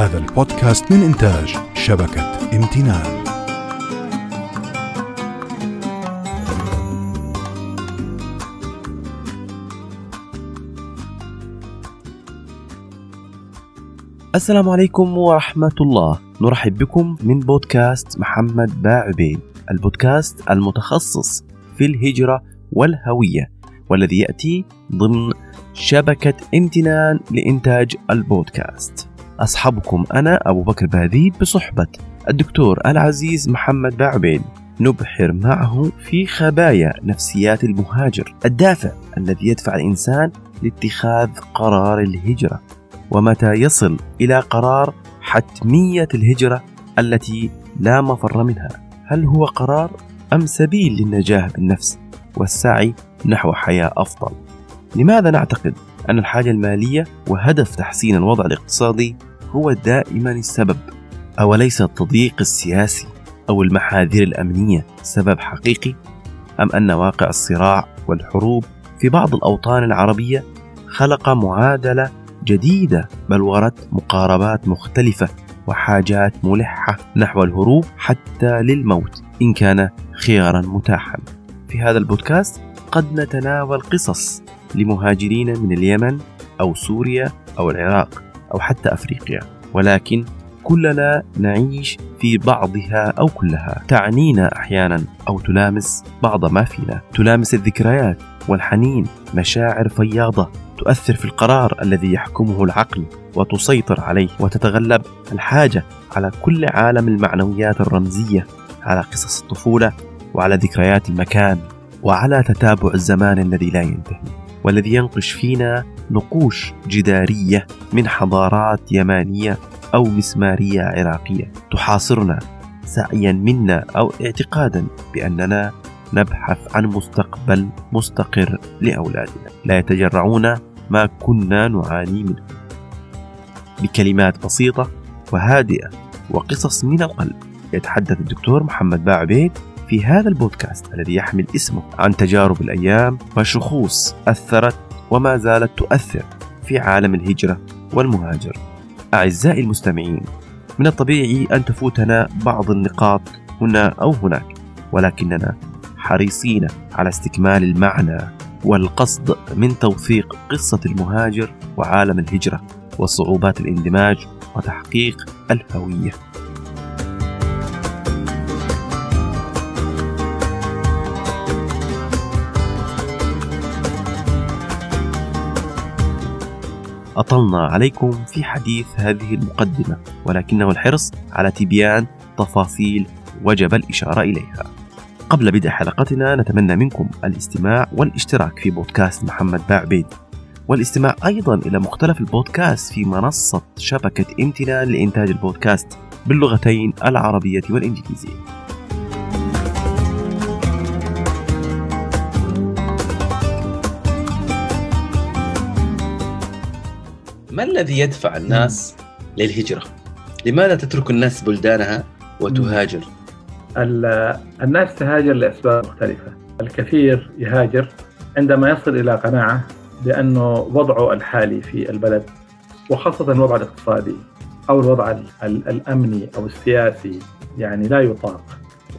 هذا البودكاست من إنتاج شبكة امتنان. السلام عليكم ورحمة الله. نرحب بكم من بودكاست محمد باعبيد البودكاست المتخصص في الهجرة والهوية والذي يأتي ضمن شبكة امتنان لإنتاج البودكاست. أصحابكم أنا أبو بكر باذيب بصحبة الدكتور العزيز محمد باعبيد نبحر معه في خبايا نفسيات المهاجر الدافع الذي يدفع الإنسان لاتخاذ قرار الهجرة. ومتى يصل إلى قرار حتمية الهجرة التي لا مفر منها؟ هل هو قرار أم سبيل للنجاة بالنفس والسعي نحو حياة أفضل؟ لماذا نعتقد أن الحاجة المالية وهدف تحسين الوضع الاقتصادي هو دائما السبب أوليس التضييق السياسي أو المحاذير الأمنية سبب حقيقي؟ أم أن واقع الصراع والحروب في بعض الأوطان العربية خلق معادلة جديدة بلورت مقاربات مختلفة وحاجات ملحة نحو الهروب حتى للموت إن كان خيارا متاحا. في هذا البودكاست قد نتناول قصص لمهاجرين من اليمن أو سوريا أو العراق. أو حتى أفريقيا. ولكن كلنا نعيش في بعضها أو كلها. تعنينا أحيانا أو تلامس بعض ما فينا. تلامس الذكريات والحنين مشاعر فياضة تؤثر في القرار الذي يحكمه العقل وتسيطر عليه وتتغلب الحاجة على كل عالم المعنويات الرمزية على قصص الطفولة وعلى ذكريات المكان وعلى تتابع الزمان الذي لا ينتهي. والذي ينقش فينا نقوش جدارية من حضارات يمانية أو مسمارية عراقية. تحاصرنا سعيا منا أو اعتقادا بأننا نبحث عن مستقبل مستقر لأولادنا. لا يتجرعون ما كنا نعاني منه. بكلمات بسيطة وهادئة وقصص من القلب. يتحدث الدكتور محمد باعبيد في هذا البودكاست الذي يحمل اسمه عن تجارب الأيام وشخوص أثرت وما زالت تؤثر في عالم الهجرة والمهاجر. أعزائي المستمعين من الطبيعي أن تفوتنا بعض النقاط هنا أو هناك ولكننا حريصين على استكمال المعنى والقصد من توثيق قصة المهاجر وعالم الهجرة وصعوبات الاندماج وتحقيق الهوية. أطلنا عليكم في حديث هذه المقدمة ولكنه الحرص على تبيان تفاصيل وجب الإشارة إليها. قبل بدء حلقتنا نتمنى منكم الاستماع والاشتراك في بودكاست محمد باعبيد. والاستماع أيضا إلى مختلف البودكاست في منصة شبكة امتنان لإنتاج البودكاست باللغتين العربية والإنجليزية. ما الذي يدفع الناس للهجرة؟ لماذا تترك الناس بلدانها وتهاجر؟ الناس تهاجر لأسباب مختلفة الكثير يهاجر عندما يصل إلى قناعة بأنه وضعه الحالي في البلد وخاصة الوضع الاقتصادي أو الوضع الأمني أو السياسي يعني لا يطاق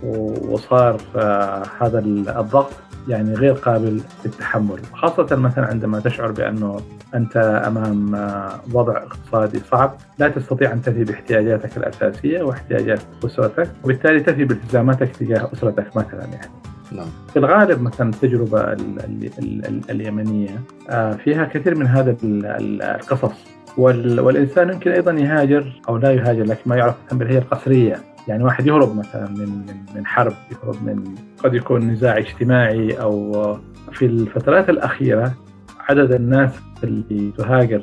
وصار آه، هذا الضغط يعني غير قابل للتحمل خاصة مثلا عندما تشعر بأنه أنت أمام آه، وضع اقتصادي صعب لا تستطيع أن تفي باحتياجاتك الأساسية واحتياجات أسرتك وبالتالي تفي بالتزاماتك تجاه أسرتك مثلا يعني نعم. في الغالب مثلا التجربة ال ال ال اليمنية آه، فيها كثير من هذا القصص والإنسان يمكن أيضا يهاجر أو لا يهاجر لكن ما يعرف بالهي القسرية يعني واحد يهرب مثلا من من من حرب يهرب من قد يكون نزاع اجتماعي أو في الفترات الأخيرة عدد الناس اللي تهاجر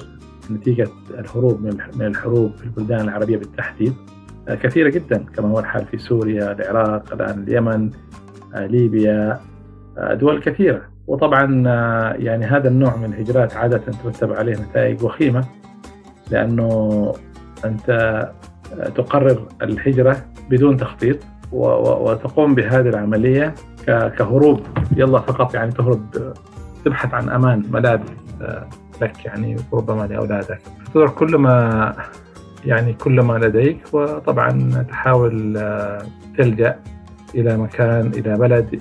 نتيجة الهروب من الحروب في البلدان العربية بالتحديد كثيرة جدا كما هو الحال في سوريا، العراق، الآن اليمن، ليبيا دول كثيرة. وطبعا يعني هذا النوع من الهجرات عادة ترتب عليه نتائج وخيمة لأنه أنت تقرر الهجرة بدون تخطيط وتقوم بهذه العملية كهروب يلا فقط يعني تهرب تبحث عن أمان ملاذ آه، لك يعني وربما لأولادك. تترك كل ما يعني كل ما لديك وطبعا تحاول آه، تلجأ إلى مكان إلى بلد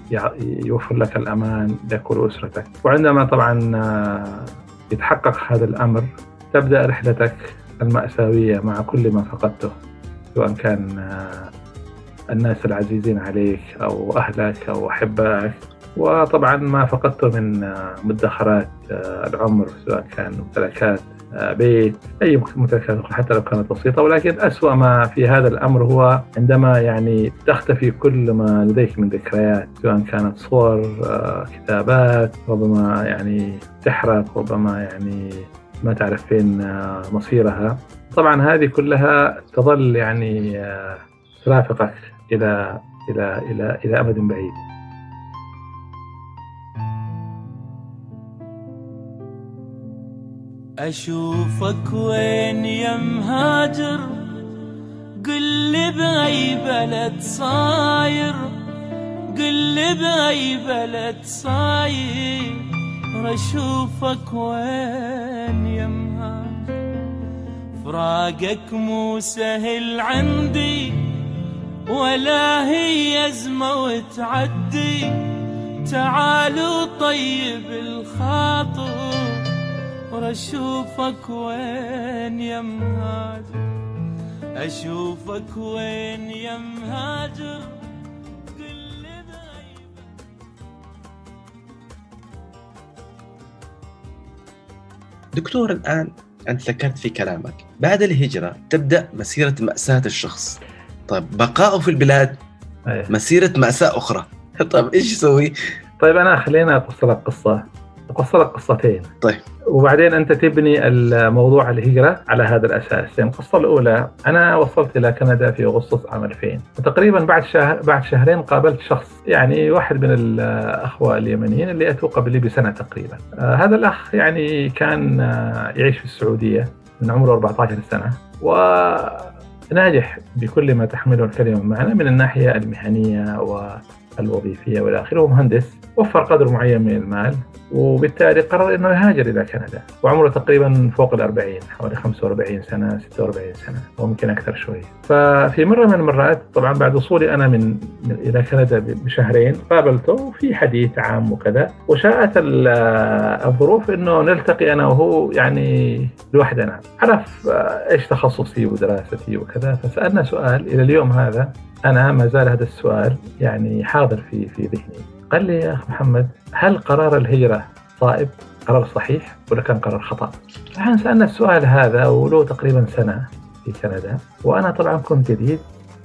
يوفر لك الأمان لك ولأسرتك وعندما طبعا آه، يتحقق هذا الأمر تبدأ رحلتك المأساوية مع كل ما فقدته سواء كان آه، الناس العزيزين عليك أو أهلك أو أحبائك. وطبعا ما فقدته من مدخرات العمر سواء كان ممتلكات بيت أي ممتلكات حتى لو كانت بسيطة. ولكن أسوأ ما في هذا الأمر هو عندما يعني تختفي كل ما لديك من ذكريات سواء كانت صور آه، كتابات ربما يعني تحرق ربما يعني ما تعرف فين آه، مصيرها. طبعا هذه كلها تظل يعني آه، ترافقك إلى إلى إلى إلى أبد بعيد. أشوفك وين يا مهاجر؟ قل لي بأي بلد صاير. قل لي بأي بلد صاير. أشوفك وين؟ يا مهاجر فراقك مو سهل عندي ولا هي أزمة وتعدي. تعالوا طيب الخاطر اشوفك وين يا مهاجر أشوفك وين يا مهاجر دكتور الآن أنت ذكرت في كلامك بعد الهجرة تبدأ مسيرة مأساة الشخص طيب بقاؤه في البلاد أيه. مسيرة مأساة أخرى طيب إيش يسوي؟ طيب أنا خلينا أقص لك أقص لك قصتين. طيب. وبعدين أنت تبني الموضوع الهجرة على هذا الأساس، يعني القصة الأولى أنا وصلت إلى كندا في أغسطس عام 2000 وتقريبا بعد شهر بعد شهرين قابلت شخص يعني واحد من الأخوة اليمنيين اللي اتوا قبلي بسنه تقريبا. آه هذا الأخ يعني كان آه يعيش في السعودية من عمره 14 سنة. وناجح بكل ما تحمله الكلمة معنا من الناحية المهنية والوظيفية والى آخره. ومهندس وفر قدر معين من المال. وبالتالي قرر إنه يهاجر إلى كندا وعمره تقريبا فوق ال 40 حوالي 45 سنة 46 سنة وممكن أكثر شوي. ففي مرة من المرات طبعا بعد وصولي أنا من, من إلى كندا بشهرين قابلته في حديث عام وكذا وشاءت الظروف إنه نلتقي أنا وهو يعني لوحدنا. عرف إيش تخصصي ودراستي وكذا فسألنا سؤال إلى اليوم هذا أنا ما زال هذا السؤال يعني حاضر في في ذهني. قال لي يا محمد هل قرار الهجرة صائب؟ قرار صحيح ولا كان قرار خطأ? نحن سألنا السؤال هذا وله تقريبا سنة في كندا وأنا طبعا كنت جديد.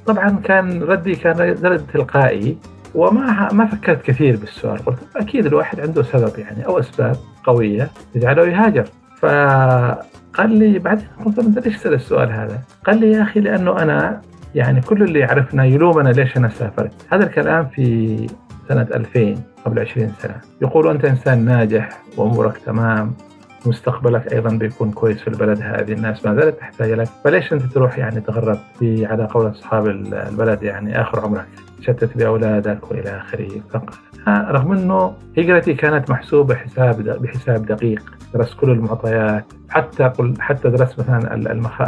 طبعا كان ردي كان رد تلقائي وما ما فكرت كثير بالسؤال. قلت أكيد الواحد عنده سبب يعني أو أسباب قوية تجعله يهاجر. فقال لي بعدين قلت أنت ليش تسال السؤال هذا؟ قال لي يا أخي لأنه أنا يعني كل اللي يعرفنا يلومنا ليش أنا سافرت. هذا الكلام في سنة 2000 قبل 20 سنة. يقول أنت إنسان ناجح وأمورك تمام مستقبلك أيضا بيكون كويس في البلد هذه الناس ما زالت تحتاج لك. فليش أنت تروح يعني تغرب في على قول أصحاب البلد يعني آخر عمرك؟ تشتت بأولادك وإلى آخره. رغم إنه هجرتي كانت محسوبة حساب بحساب دقيق درست كل المعطيات حتى قل حتى درست مثلا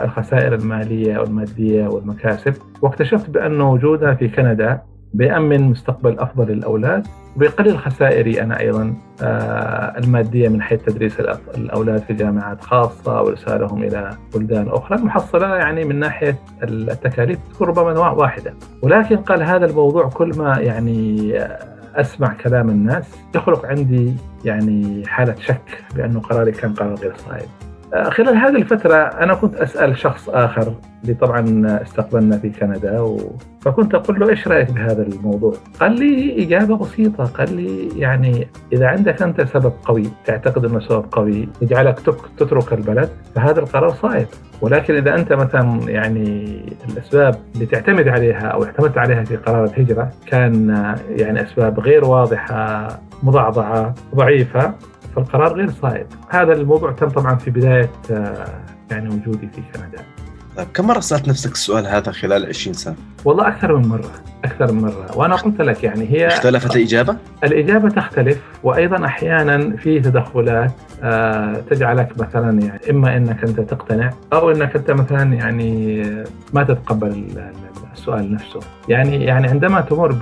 الخسائر المالية والمادية والمكاسب. واكتشفت بأن وجودها في كندا بيأمن مستقبل أفضل للأولاد وبيقلل خسائري أنا أيضا آه، المادية من حيث تدريس الأولاد في جامعات خاصة وإرسالهم إلى بلدان أخرى المحصلة يعني من ناحية التكاليف تكون ربما واحدة. ولكن قال هذا الموضوع كل ما يعني أسمع كلام الناس يخلق عندي يعني حالة شك بأنه قراري كان قرار غير صائب آه، خلال هذه الفترة أنا كنت أسأل شخص آخر اللي طبعا استقبلنا في كندا و... فكنت أقول له إيش رأيك بهذا الموضوع؟ قال لي إجابة بسيطة قال لي يعني إذا عندك أنت سبب قوي تعتقد أنه سبب قوي يجعلك تترك البلد فهذا القرار صائب ولكن إذا أنت مثلا يعني الأسباب اللي تعتمد عليها أو اعتمدت عليها في قرار الهجرة كان يعني أسباب غير واضحة مضعضعة ضعيفة فالقرار غير صائب هذا الموضوع تم طبعا في بداية يعني وجودي في كندا طيب كم مرة سألت نفسك السؤال هذا خلال 20 سنة؟ والله أكثر من مرة أكثر من مرة. وأنا قلت لك يعني هي اختلفت الإجابة؟ الإجابة تختلف وأيضا أحيانا في تدخلات آه تجعلك مثلا يعني إما أنك أنت تقتنع أو أنك أنت مثلا يعني ما تتقبل السؤال نفسه. يعني يعني عندما تمر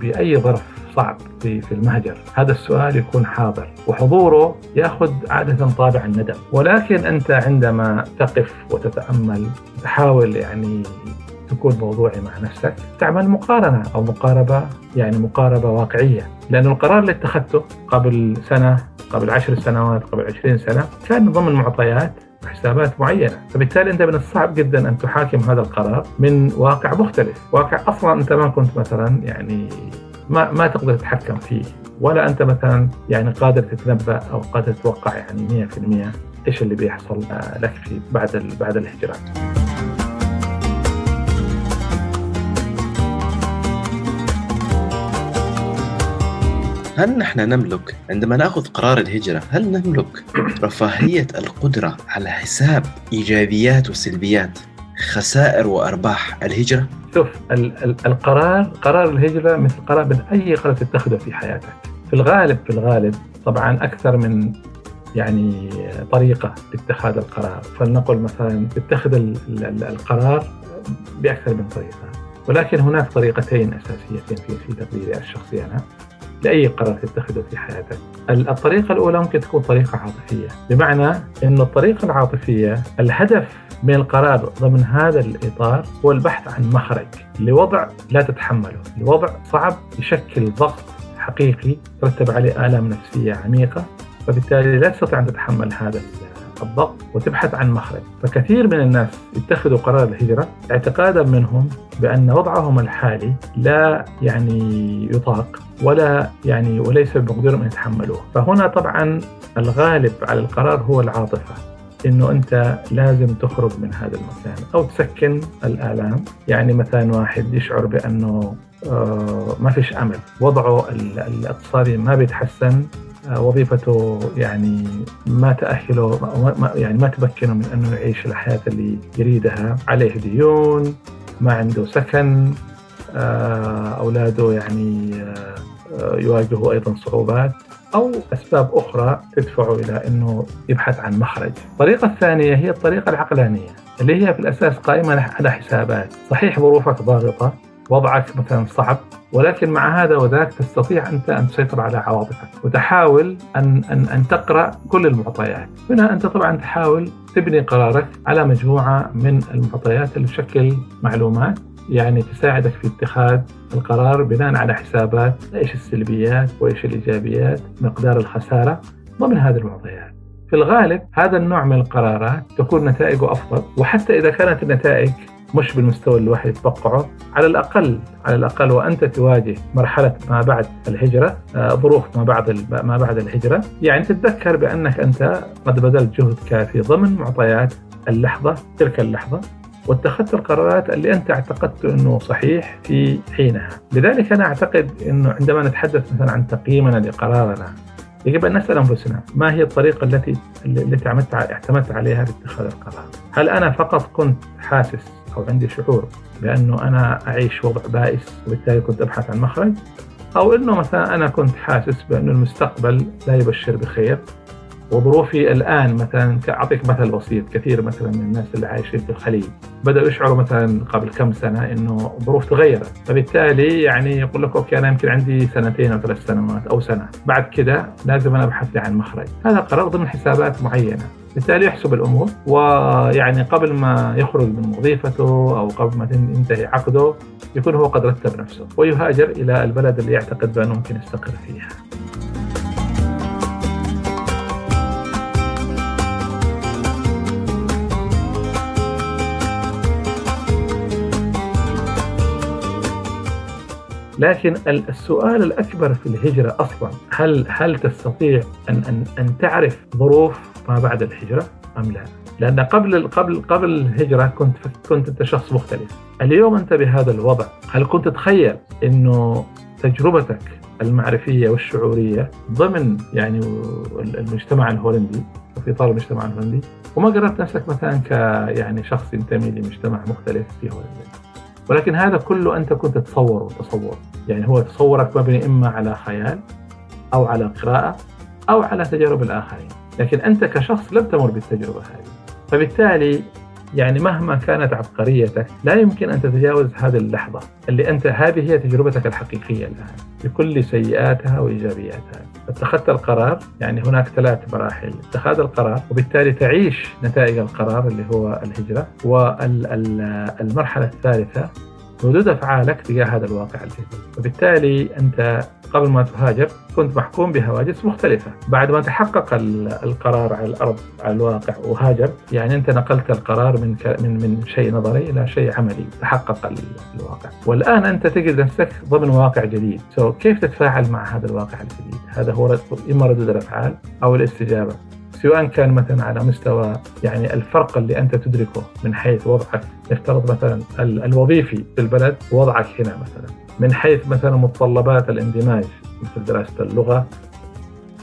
بأي ظرف صعب في في المهجر هذا السؤال يكون حاضر وحضوره يأخذ عادة طابع الندم. ولكن أنت عندما تقف وتتأمل تحاول يعني تكون موضوعي مع نفسك تعمل مقارنة أو مقاربة يعني مقاربة واقعية. لأن القرار اللي اتخذته قبل سنة قبل عشر سنوات قبل عشرين سنة كان ضمن معطيات وحسابات معينة. فبالتالي أنت من الصعب جدا أن تحاكم هذا القرار من واقع مختلف. واقع أصلا أنت ما كنت مثلا يعني ما ما تقدر تتحكم فيه. ولا أنت مثلا يعني قادر تتنبأ أو قادر تتوقع يعني 100% إيش اللي بيحصل لك في بعد بعد الهجرات. هل نحن نملك عندما نأخذ قرار الهجرة هل نملك رفاهية القدرة على حساب إيجابيات وسلبيات خسائر وأرباح الهجرة؟ شوف ال ال القرار قرار الهجرة مثل قرار من أي قرار تتخذه في حياتك. في الغالب في الغالب طبعا أكثر من يعني طريقة لاتخاذ القرار. فلنقل مثلا تتخذ القرار بأكثر من طريقة. ولكن هناك طريقتين أساسيتين في في تقديري الشخصي أنا. لأي قرار تتخذه في حياتك. الطريقة الأولى ممكن تكون طريقة عاطفية، بمعنى إن الطريقة العاطفية الهدف من القرار ضمن هذا الإطار هو البحث عن مخرج لوضع لا تتحمله لوضع صعب يشكل ضغط حقيقي ترتب عليه آلام نفسية عميقة فبالتالي لا تستطيع أن تتحمل هذا الضغط وتبحث عن مخرج. فكثير من الناس يتخذوا قرار الهجرة اعتقادا منهم بأن وضعهم الحالي لا يعني يطاق ولا يعني وليس بمقدورهم أن يتحملوه. فهنا طبعا الغالب على القرار هو العاطفة إنه أنت لازم تخرج من هذا المكان أو تسكن الآلام. يعني مثلا واحد يشعر بأنه آه، ما فيش أمل وضعه الاقتصادي ما بيتحسن وظيفته يعني ما تأهله يعني ما تمكنه من أنه يعيش الحياة اللي يريدها. عليه ديون ما عنده سكن آه، أولاده يعني يواجهوا أيضا صعوبات أو أسباب أخرى تدفعه إلى أنه يبحث عن مخرج. الطريقة الثانية هي الطريقة العقلانية اللي هي في الأساس قائمة على حسابات. صحيح ظروفك ضاغطة وضعك مثلا صعب ولكن مع هذا وذاك تستطيع أنت أن تسيطر على عواطفك وتحاول أن أن أن تقرأ كل المعطيات، هنا انت طبعا تحاول تبني قرارك على مجموعة من المعطيات اللي تشكل معلومات يعني تساعدك في اتخاذ القرار بناء على حسابات إيش السلبيات وإيش الإيجابيات مقدار الخسارة ضمن هذه المعطيات. في الغالب هذا النوع من القرارات تكون نتائجه أفضل وحتى إذا كانت النتائج مش بالمستوى اللي الواحد يتوقعه. على الأقل على الأقل وأنت تواجه مرحلة ما بعد الهجرة آه، ظروف ما بعد ما بعد الهجرة. يعني تتذكر بأنك أنت قد بذلت جهد كافي ضمن معطيات اللحظة تلك اللحظة واتخذت القرارات اللي أنت اعتقدت إنه صحيح في حينها، لذلك أنا أعتقد إنه عندما نتحدث مثلا عن تقييمنا لقرارنا يجب أن نسأل أنفسنا ما هي الطريقة التي التي اعتمدت عليها لاتخاذ القرار؟ هل أنا فقط كنت حاسس أو عندي شعور بأنه أنا أعيش وضع بائس وبالتالي كنت أبحث عن مخرج؟ أو إنه مثلا أنا كنت حاسس بأنه المستقبل لا يبشر بخير وظروفي الآن مثلا اعطيك مثل بسيط كثير مثلا من الناس اللي عايشين في الخليج بدأوا يشعروا مثلا قبل كم سنة إنه الظروف تغيرت. فبالتالي يعني يقول لك أوكي أنا يمكن عندي سنتين أو ثلاث سنوات أو سنة. بعد كده لازم أنا أبحث عن مخرج. هذا قرار ضمن حسابات معينة. بالتالي يحسب الأمور ويعني قبل ما يخرج من وظيفته أو قبل ما ينتهي عقده يكون هو قد رتب نفسه ويهاجر إلى البلد اللي يعتقد بأنه ممكن يستقر فيها. لكن السؤال الأكبر في الهجرة أصلا هل هل تستطيع ان ان أن تعرف ظروف ما بعد الهجرة أم لا؟ لأن قبل قبل قبل الهجرة كنت كنت أنت شخص مختلف. اليوم أنت بهذا الوضع، هل كنت تتخيل إنه تجربتك المعرفية والشعورية ضمن يعني المجتمع الهولندي وفي إطار المجتمع الهولندي وما قررت نفسك مثلا ك يعني شخص ينتمي لمجتمع مختلف فيه ولكن هذا كله أنت كنت تتصوره تصور يعني هو تصورك مبني إما على خيال أو على قراءة أو على تجارب الآخرين. لكن أنت كشخص لم تمر بالتجربة هذه. فبالتالي يعني مهما كانت عبقريتك لا يمكن أن تتجاوز هذه اللحظة اللي أنت هذه هي تجربتك الحقيقية الآن بكل سيئاتها وإيجابياتها. اتخذت القرار يعني هناك ثلاث مراحل. اتخاذ القرار وبالتالي تعيش نتائج القرار اللي هو الهجرة والمرحله الثالثة ردود أفعالك تجاه هذا الواقع الجديد. وبالتالي أنت قبل ما تهاجر كنت محكوم بهواجس مختلفة. بعد ما تحقق القرار على الأرض على الواقع وهاجر يعني أنت نقلت القرار من من من شيء نظري إلى شيء عملي تحقق الواقع. والآن أنت تجد نفسك ضمن واقع جديد. سو كيف تتفاعل مع هذا الواقع الجديد؟ هذا هو إما ردود الأفعال أو الاستجابة. سواء كان مثلا على مستوى يعني الفرق اللي أنت تدركه من حيث وضعك نفترض مثلا الوظيفي في البلد ووضعك هنا مثلا. من حيث مثلا متطلبات الاندماج مثل دراسة اللغة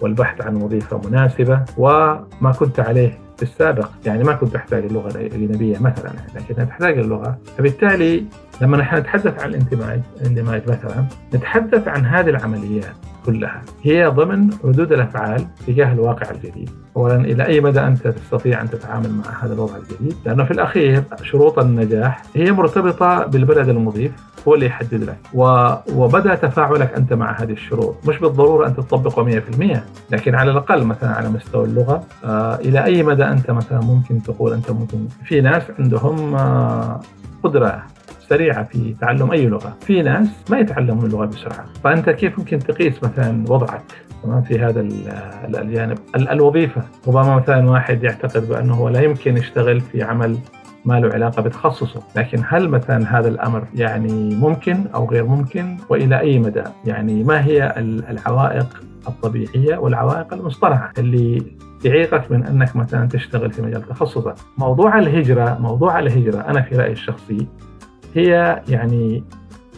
والبحث عن وظيفة مناسبة وما كنت عليه في السابق. يعني ما كنت أحتاج اللغة الأجنبية مثلا لكن تحتاج اللغة. فبالتالي لما نحن نتحدث عن الاندماج الاندماج مثلا نتحدث عن هذه العمليات كلها. هي ضمن ردود الأفعال تجاه الواقع الجديد. اولا إلى أي مدى أنت تستطيع أن تتعامل مع هذا الوضع الجديد؟ لأنه في الأخير شروط النجاح هي مرتبطة بالبلد المضيف. هو اللي يحدد لك. و... وبدأ تفاعلك أنت مع هذه الشروط. مش بالضرورة أن تطبقه 100% لكن على الأقل مثلا على مستوى اللغة آه إلى أي مدى أنت مثلا ممكن تقول أنت ممكن في ناس عندهم آه قدرة سريعة في تعلم أي لغة، في ناس ما يتعلمون اللغة بسرعة، فأنت كيف ممكن تقيس مثلا وضعك؟ تمام في هذا الجانب. الوظيفة. ربما مثلا واحد يعتقد بأنه لا يمكن يشتغل في عمل ما له علاقة بتخصصه. لكن هل مثلا هذا الأمر يعني ممكن أو غير ممكن؟ وإلى أي مدى؟ يعني ما هي العوائق الطبيعية والعوائق المصطنعة اللي تعيقك من أنك مثلا تشتغل في مجال تخصصك؟ موضوع الهجرة موضوع الهجرة أنا في رأيي الشخصي هي يعني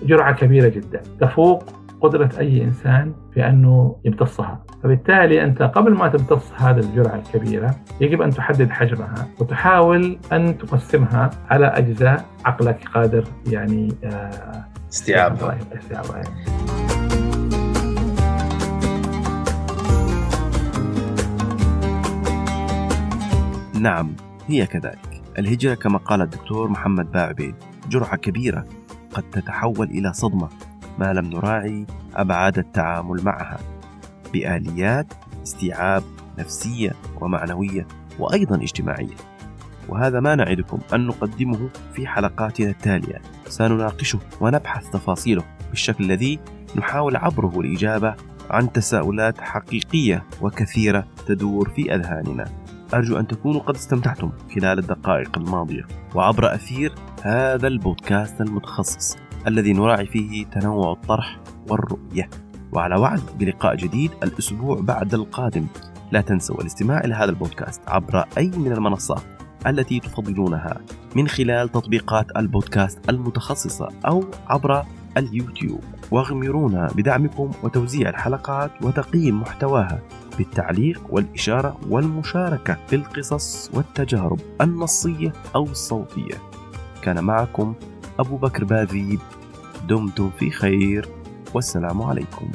جرعة كبيرة جدا. تفوق قدرة أي إنسان في أنه يمتصها. فبالتالي أنت قبل ما تمتص هذه الجرعة الكبيرة يجب أن تحدد حجمها وتحاول أن تقسمها على أجزاء عقلك قادر يعني آه، استيعابها. استيعابها. نعم هي كذلك. الهجرة كما قال الدكتور محمد باعبيد جرعة كبيرة قد تتحول إلى صدمة ما لم نراعي أبعاد التعامل معها. بآليات استيعاب نفسية ومعنوية وأيضا اجتماعية. وهذا ما نعدكم أن نقدمه في حلقاتنا التالية. سنناقشه ونبحث تفاصيله بالشكل الذي نحاول عبره الإجابة عن تساؤلات حقيقية وكثيرة تدور في أذهاننا. أرجو أن تكونوا قد استمتعتم خلال الدقائق الماضية. وعبر أثير هذا البودكاست المتخصص الذي نراعي فيه تنوع الطرح والرؤية. وعلى وعد بلقاء جديد الأسبوع بعد القادم. لا تنسوا الاستماع إلى هذا البودكاست عبر أي من المنصات التي تفضلونها من خلال تطبيقات البودكاست المتخصصة أو عبر اليوتيوب. واغمرونا بدعمكم وتوزيع الحلقات وتقييم محتواها بالتعليق والإشارة والمشاركة في القصص والتجارب النصية أو الصوتية. كان معكم أبو بكر باذيب دمتم في خير. والسلام عليكم.